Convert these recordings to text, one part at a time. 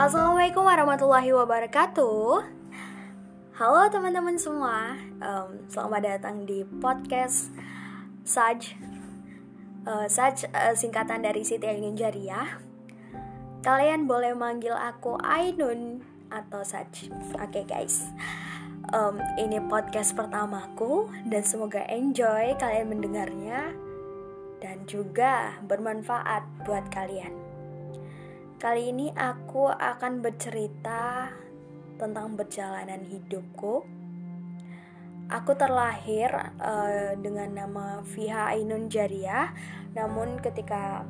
Assalamualaikum warahmatullahi wabarakatuh. Halo teman-teman semua, um, selamat datang di podcast Saj. Uh, Saj uh, singkatan dari Siti Ainun Jariah. Kalian boleh manggil aku Ainun atau Saj. Oke okay, guys. Um, ini podcast pertamaku dan semoga enjoy kalian mendengarnya dan juga bermanfaat buat kalian. Kali ini aku akan bercerita tentang perjalanan hidupku. Aku terlahir uh, dengan nama Fiha Ainun Jariah, namun ketika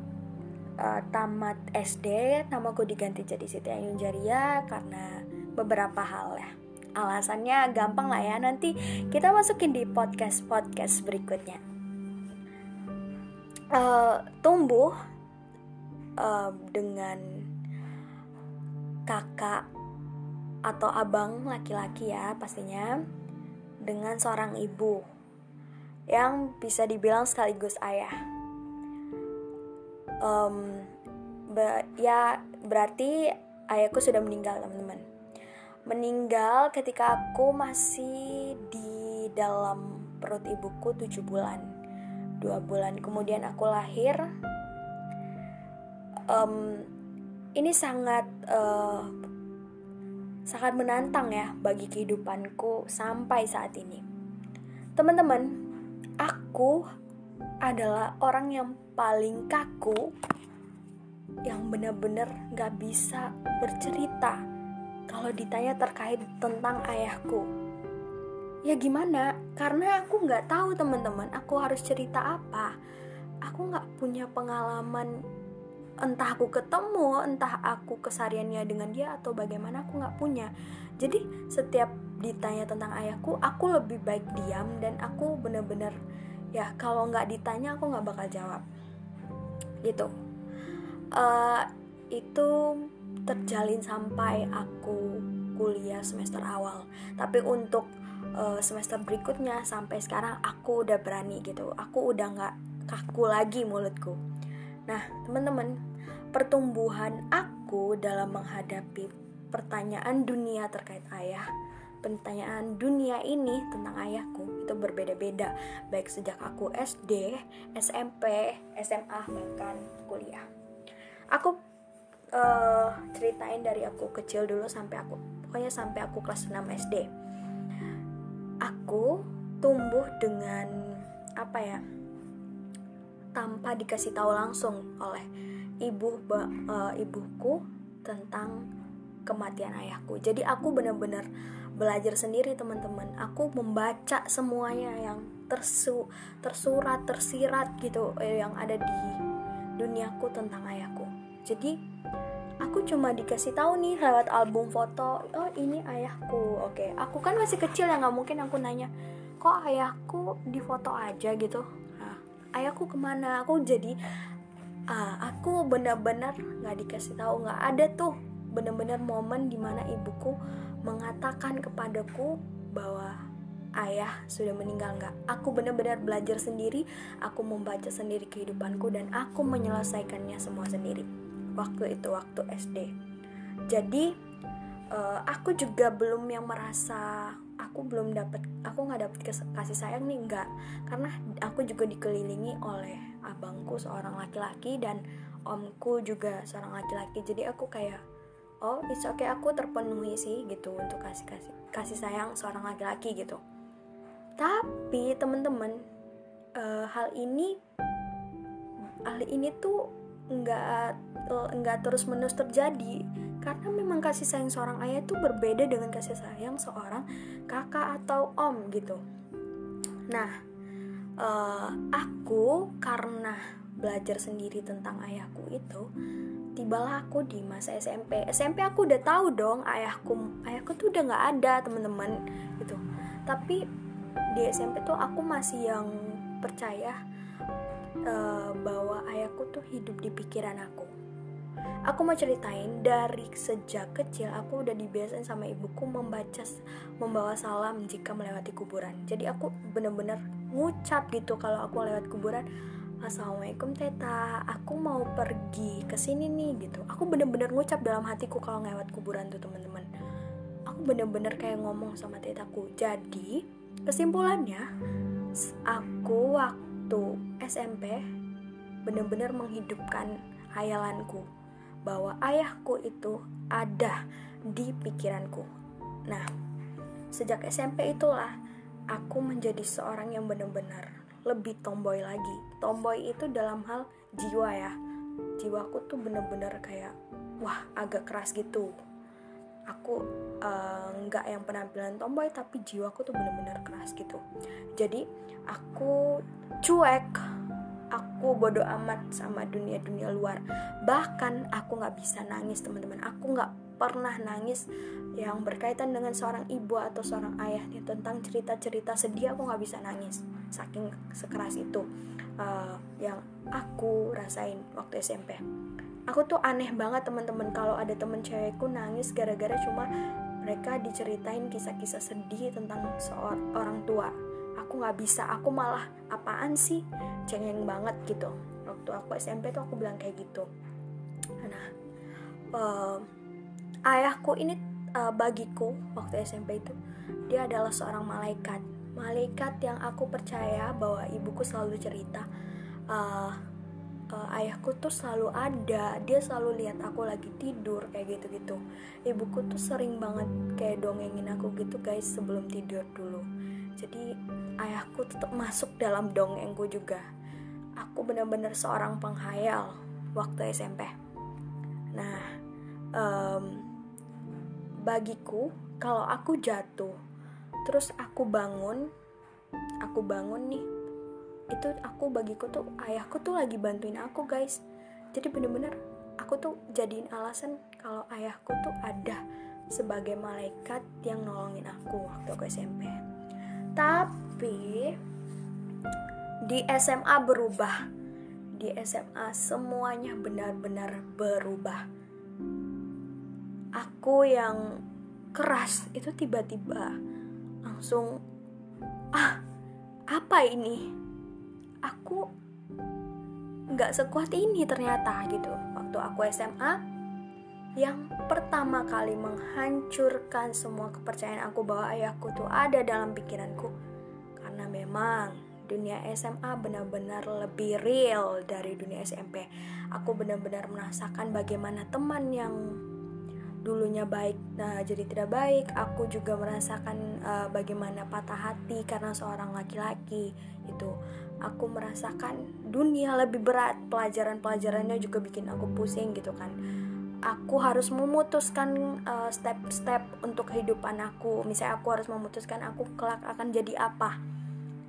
uh, tamat SD, namaku diganti jadi Siti Ainun Jariah karena beberapa hal ya. Alasannya gampang lah ya, nanti kita masukin di podcast-podcast berikutnya. Uh, tumbuh uh, dengan kakak atau abang laki-laki ya pastinya dengan seorang ibu yang bisa dibilang sekaligus ayah. Um, be ya berarti ayahku sudah meninggal teman-teman. Meninggal ketika aku masih di dalam perut ibuku 7 bulan. Dua bulan kemudian aku lahir. Um, ini sangat uh, sangat menantang ya bagi kehidupanku sampai saat ini. Teman-teman, aku adalah orang yang paling kaku yang benar-benar gak bisa bercerita kalau ditanya terkait tentang ayahku. Ya gimana? Karena aku gak tahu teman-teman, aku harus cerita apa. Aku gak punya pengalaman entah aku ketemu entah aku kesariannya dengan dia atau bagaimana aku nggak punya. Jadi setiap ditanya tentang ayahku aku lebih baik diam dan aku bener-bener ya kalau nggak ditanya aku nggak bakal jawab. Gitu. Uh, itu terjalin sampai aku kuliah semester awal. Tapi untuk uh, semester berikutnya sampai sekarang aku udah berani gitu. Aku udah nggak kaku lagi mulutku. Nah teman-teman pertumbuhan aku dalam menghadapi pertanyaan dunia terkait ayah pertanyaan dunia ini tentang ayahku itu berbeda-beda baik sejak aku SD, SMP, SMA bahkan kuliah. Aku uh, ceritain dari aku kecil dulu sampai aku pokoknya sampai aku kelas 6 SD. Aku tumbuh dengan apa ya? tanpa dikasih tahu langsung oleh ibu uh, ibuku tentang kematian ayahku. Jadi aku benar-benar belajar sendiri teman-teman. Aku membaca semuanya yang tersu tersurat tersirat gitu eh, yang ada di duniaku tentang ayahku. Jadi aku cuma dikasih tahu nih lewat album foto, oh ini ayahku. Oke, aku kan masih kecil ya nggak mungkin aku nanya, kok ayahku di foto aja gitu. Nah, ayahku ke mana? Aku jadi ah, aku benar-benar nggak dikasih tahu nggak ada tuh benar-benar momen di mana ibuku mengatakan kepadaku bahwa ayah sudah meninggal nggak. Aku benar-benar belajar sendiri aku membaca sendiri kehidupanku dan aku menyelesaikannya semua sendiri waktu itu waktu SD jadi uh, aku juga belum yang merasa aku belum dapat aku nggak dapat kasih sayang nih nggak. Karena aku juga dikelilingi oleh abangku seorang laki-laki dan omku juga seorang laki-laki. Jadi aku kayak oh it's okay aku terpenuhi sih gitu untuk kasih kasih kasih sayang seorang laki-laki gitu. Tapi temen-temen uh, hal ini hal ini tuh nggak nggak terus menerus terjadi. Karena memang kasih sayang seorang ayah itu berbeda dengan kasih sayang seorang kakak atau om gitu. Nah uh, aku karena belajar sendiri tentang ayahku itu tibalah aku di masa SMP SMP aku udah tahu dong ayahku ayahku tuh udah nggak ada teman-teman gitu. Tapi di SMP tuh aku masih yang percaya uh, bahwa ayahku tuh hidup di pikiran aku. Aku mau ceritain dari sejak kecil aku udah dibiasain sama ibuku membaca membawa salam jika melewati kuburan. Jadi aku bener-bener ngucap gitu kalau aku lewat kuburan Assalamualaikum teta, aku mau pergi ke sini nih gitu. Aku bener-bener ngucap dalam hatiku kalau lewat kuburan tuh teman-teman. Aku bener-bener kayak ngomong sama tetaku. Jadi kesimpulannya, aku waktu SMP bener-bener menghidupkan hayalanku bahwa ayahku itu ada di pikiranku. Nah, sejak SMP itulah aku menjadi seorang yang benar-benar lebih tomboy lagi. Tomboy itu dalam hal jiwa ya. Jiwaku tuh bener-bener kayak wah agak keras gitu. Aku uh, nggak yang penampilan tomboy tapi jiwaku tuh bener-bener keras gitu. Jadi aku cuek. Aku bodoh amat sama dunia-dunia luar. Bahkan aku nggak bisa nangis teman-teman. Aku nggak pernah nangis yang berkaitan dengan seorang ibu atau seorang ayah nih tentang cerita-cerita sedih aku nggak bisa nangis. Saking sekeras itu uh, yang aku rasain waktu SMP aku tuh aneh banget teman-teman. Kalau ada temen cewekku nangis gara-gara cuma mereka diceritain kisah-kisah sedih tentang seorang tua. Aku nggak bisa. Aku malah apaan sih? Cengeng banget gitu. Waktu aku SMP tuh aku bilang kayak gitu. Nah uh, ayahku ini uh, bagiku waktu SMP itu dia adalah seorang malaikat. Malaikat yang aku percaya bahwa ibuku selalu cerita uh, uh, ayahku tuh selalu ada dia selalu lihat aku lagi tidur kayak gitu gitu ibuku tuh sering banget kayak dongengin aku gitu guys sebelum tidur dulu. Jadi ayahku tetap masuk dalam dongengku juga. Aku benar-benar seorang penghayal waktu SMP nah um, bagiku kalau aku jatuh terus aku bangun aku bangun nih itu aku bagiku tuh ayahku tuh lagi bantuin aku guys. Jadi bener-bener aku tuh jadiin alasan kalau ayahku tuh ada sebagai malaikat yang nolongin aku waktu aku SMP tapi di SMA berubah. Di SMA semuanya benar-benar berubah aku yang keras itu tiba-tiba langsung ah apa ini? Aku nggak sekuat ini ternyata gitu. Waktu aku SMA yang pertama kali menghancurkan semua kepercayaan aku bahwa ayahku tuh ada dalam pikiranku. Karena memang dunia SMA benar-benar lebih real dari dunia SMP. Aku benar-benar merasakan bagaimana teman yang dulunya baik nah jadi tidak baik. Aku juga merasakan uh, bagaimana patah hati karena seorang laki-laki itu aku merasakan dunia lebih berat pelajaran-pelajarannya juga bikin aku pusing gitu kan. Aku harus memutuskan eh, step-step uh, untuk kehidupan aku. Misalnya aku harus memutuskan aku kelak akan jadi apa.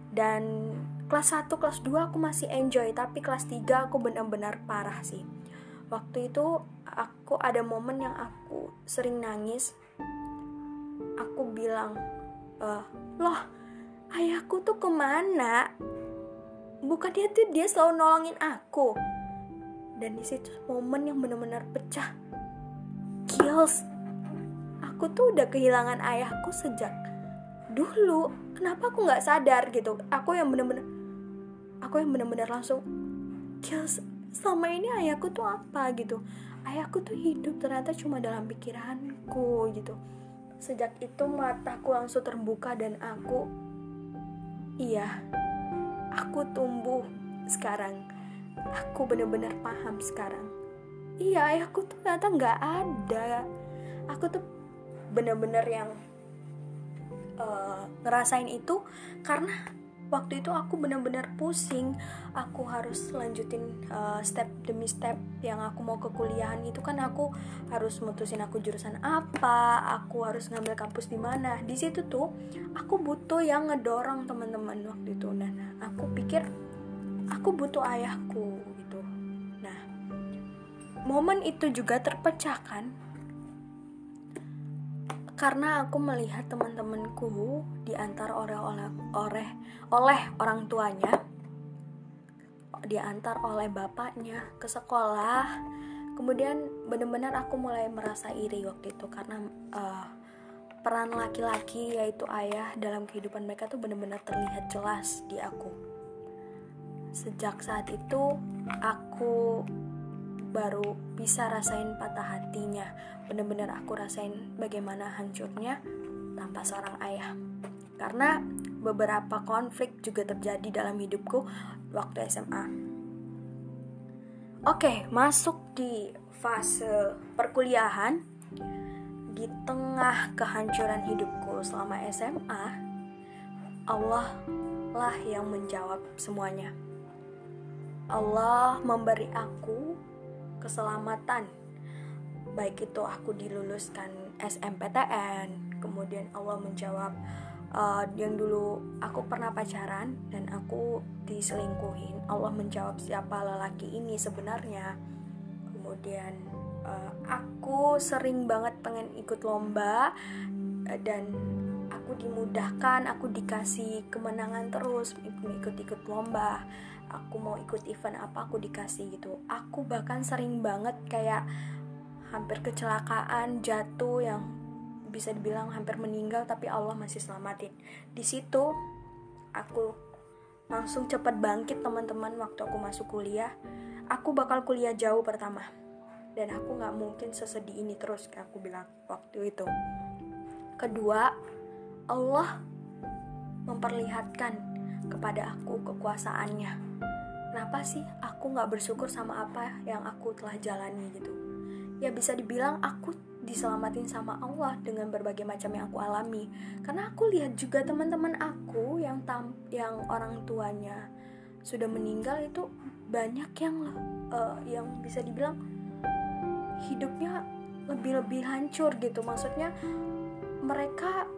Dan kelas 1, kelas 2 aku masih enjoy tapi kelas 3 aku benar-benar parah sih waktu itu aku ada momen yang aku sering nangis. Aku bilang e, loh ayahku tuh ke mana? Bukan dia tuh dia selalu nolongin aku. Dan di situ momen yang benar-benar pecah. Kills aku tuh udah kehilangan ayahku sejak dulu. Kenapa aku nggak sadar gitu? Aku yang bener-bener aku yang bener-bener langsung kills selama ini ayahku tuh apa gitu? Ayahku tuh hidup ternyata cuma dalam pikiranku gitu. Sejak itu mataku langsung terbuka dan aku iya aku tumbuh sekarang. Aku bener-bener paham sekarang. Iya ayahku tuh ternyata nggak ada. Aku tuh bener-bener yang uh, ngerasain itu karena waktu itu aku benar-benar pusing. Aku harus lanjutin uh, step demi step yang aku mau ke kuliahan itu kan aku harus mutusin aku jurusan apa aku harus ngambil kampus di mana. Di situ tuh aku butuh yang ngedorong teman-teman waktu itu. Dan aku pikir aku butuh ayahku gitu. Nah momen itu juga terpecahkan karena aku melihat teman-temanku diantar oleh oleh oleh oleh orang tuanya diantar oleh bapaknya ke sekolah. Kemudian benar-benar aku mulai merasa iri waktu itu karena uh, peran laki-laki yaitu ayah dalam kehidupan mereka tuh benar-benar terlihat jelas di aku. Sejak saat itu aku baru bisa rasain patah hatinya. Bener-bener aku rasain bagaimana hancurnya tanpa seorang ayah. Karena beberapa konflik juga terjadi dalam hidupku waktu SMA oke masuk di fase perkuliahan. Di tengah kehancuran hidupku selama SMA Allah lah yang menjawab semuanya. Allah memberi aku keselamatan. Baik itu aku diluluskan SMPTN kemudian Allah menjawab uh, yang dulu aku pernah pacaran dan aku diselingkuhin Allah menjawab siapa lelaki ini sebenarnya? Kemudian uh, aku sering banget pengen ikut lomba uh, dan aku dimudahkan aku dikasih kemenangan terus ikut-ikut lomba aku mau ikut event apa aku dikasih gitu. Aku bahkan sering banget kayak hampir kecelakaan jatuh yang bisa dibilang hampir meninggal tapi Allah masih selamatin. Di situ aku langsung cepat bangkit teman-teman waktu aku masuk kuliah. Aku bakal kuliah jauh pertama. Dan aku nggak mungkin sesedih ini terus kayak aku bilang waktu itu. Kedua Allah memperlihatkan kepada aku kekuasaannya kenapa sih aku nggak bersyukur sama apa yang aku telah jalani gitu? Ya bisa dibilang aku diselamatin sama Allah dengan berbagai macam yang aku alami. Karena aku lihat juga teman-teman aku yang tam yang orang tuanya sudah meninggal itu banyak yang uh, yang bisa dibilang hidupnya lebih-lebih hancur gitu. Maksudnya mereka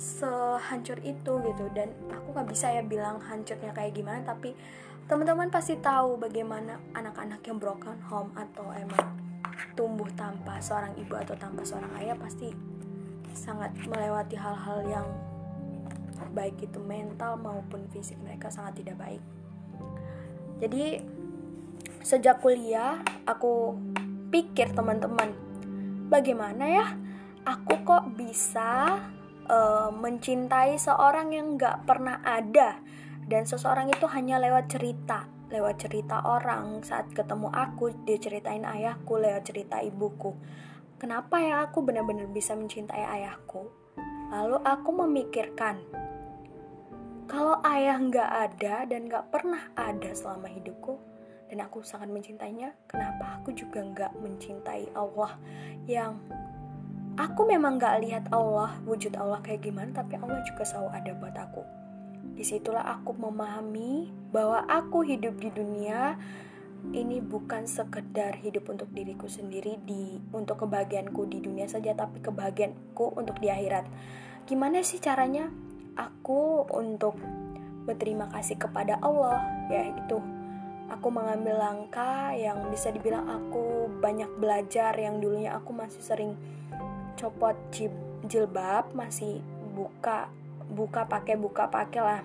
sehancur itu gitu. Dan aku nggak bisa ya bilang hancurnya kayak gimana tapi Teman-teman pasti tahu bagaimana anak-anak yang broken home atau emang tumbuh tanpa seorang ibu atau tanpa seorang ayah pasti sangat melewati hal-hal yang baik itu mental maupun fisik mereka sangat tidak baik. Jadi sejak kuliah aku pikir teman-teman bagaimana ya aku kok bisa uh, mencintai seorang yang gak pernah ada dan seseorang itu hanya lewat cerita lewat cerita orang. Saat ketemu aku dia ceritain ayahku lewat cerita ibuku. Kenapa ya aku benar-benar bisa mencintai ayahku? Lalu aku memikirkan kalau ayah nggak ada dan nggak pernah ada selama hidupku dan aku sangat mencintainya kenapa aku juga nggak mencintai Allah yang aku memang nggak lihat Allah wujud Allah kayak gimana tapi Allah juga selalu ada buat aku Di situlah aku memahami bahwa aku hidup di dunia ini bukan sekedar hidup untuk diriku sendiri di untuk kebahagiaanku di dunia saja tapi kebahagiaanku untuk di akhirat. Gimana sih caranya aku untuk berterima kasih kepada Allah ya itu aku mengambil langkah yang bisa dibilang aku banyak belajar yang dulunya aku masih sering copot jilbab masih buka buka pakai buka pakai lah.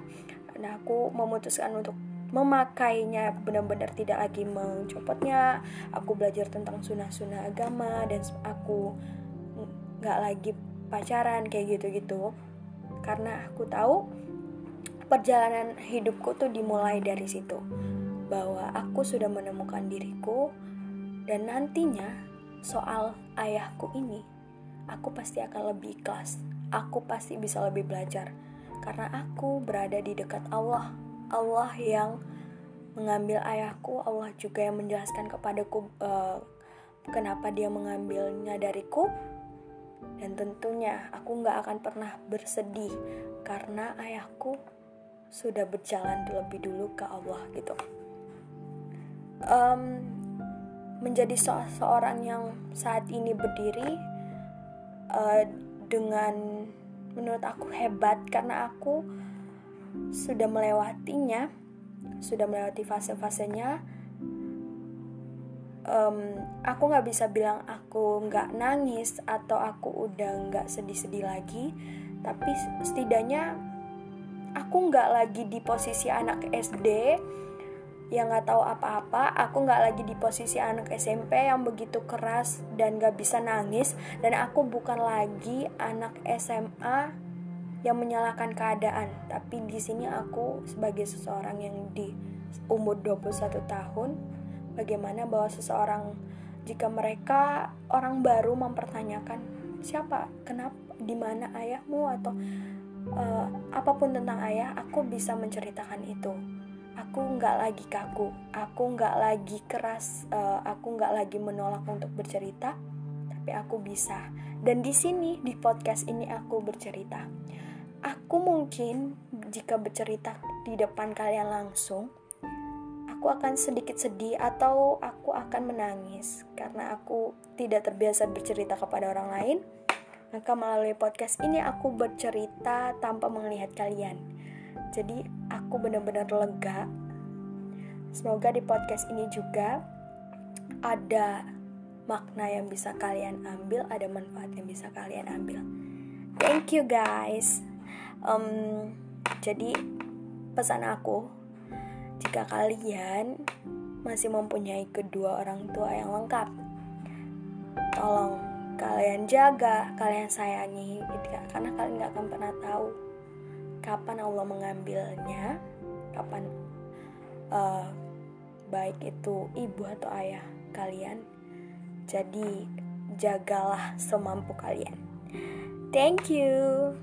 Nah aku memutuskan untuk memakainya benar-benar tidak lagi mencopotnya. Aku belajar tentang sunnah-sunnah agama dan aku nggak lagi pacaran kayak gitu-gitu. Karena aku tahu perjalanan hidupku tuh dimulai dari situ. Bahwa aku sudah menemukan diriku dan nantinya soal ayahku ini aku pasti akan lebih ikhlas aku pasti bisa lebih belajar karena aku berada di dekat Allah. Allah yang mengambil ayahku, Allah juga yang menjelaskan kepadaku uh, kenapa dia mengambilnya dariku. Dan tentunya aku nggak akan pernah bersedih karena ayahku sudah berjalan lebih dulu ke Allah gitu. Um, menjadi se seorang yang saat ini berdiri uh, dengan menurut aku hebat. Karena aku sudah melewatinya, sudah melewati fase-fasenya. Um, aku nggak bisa bilang aku nggak nangis atau aku udah nggak sedih-sedih lagi, tapi setidaknya aku nggak lagi di posisi anak SD yang nggak tahu apa-apa. Aku nggak lagi di posisi anak SMP yang begitu keras dan nggak bisa nangis. Dan aku bukan lagi anak SMA yang menyalahkan keadaan. Tapi di sini aku sebagai seseorang yang di umur 21 tahun bagaimana bahwa seseorang jika mereka orang baru mempertanyakan siapa? Kenapa? Di mana ayahmu? atau uh, apa pun tentang ayah aku bisa menceritakan itu aku nggak lagi kaku aku nggak lagi keras uh, aku nggak lagi menolak untuk bercerita tapi aku bisa. Dan di sini di podcast ini aku bercerita. Aku mungkin jika bercerita di depan kalian langsung aku akan sedikit sedih atau aku akan menangis. Karena aku tidak terbiasa bercerita kepada orang lain maka melalui podcast ini aku bercerita tanpa melihat kalian. Jadi aku benar-benar lega semoga di podcast ini juga ada makna yang bisa kalian ambil, ada manfaat yang bisa kalian ambil. Thank you guys. Um, jadi pesan aku, jika kalian masih mempunyai kedua orang tua yang lengkap, tolong kalian jaga, kalian sayangi, gitu ya. karena kalian nggak akan pernah tahu kapan Allah mengambilnya, kapan uh, baik itu ibu atau ayah kalian jadi, jagalah semampu kalian. Thank you.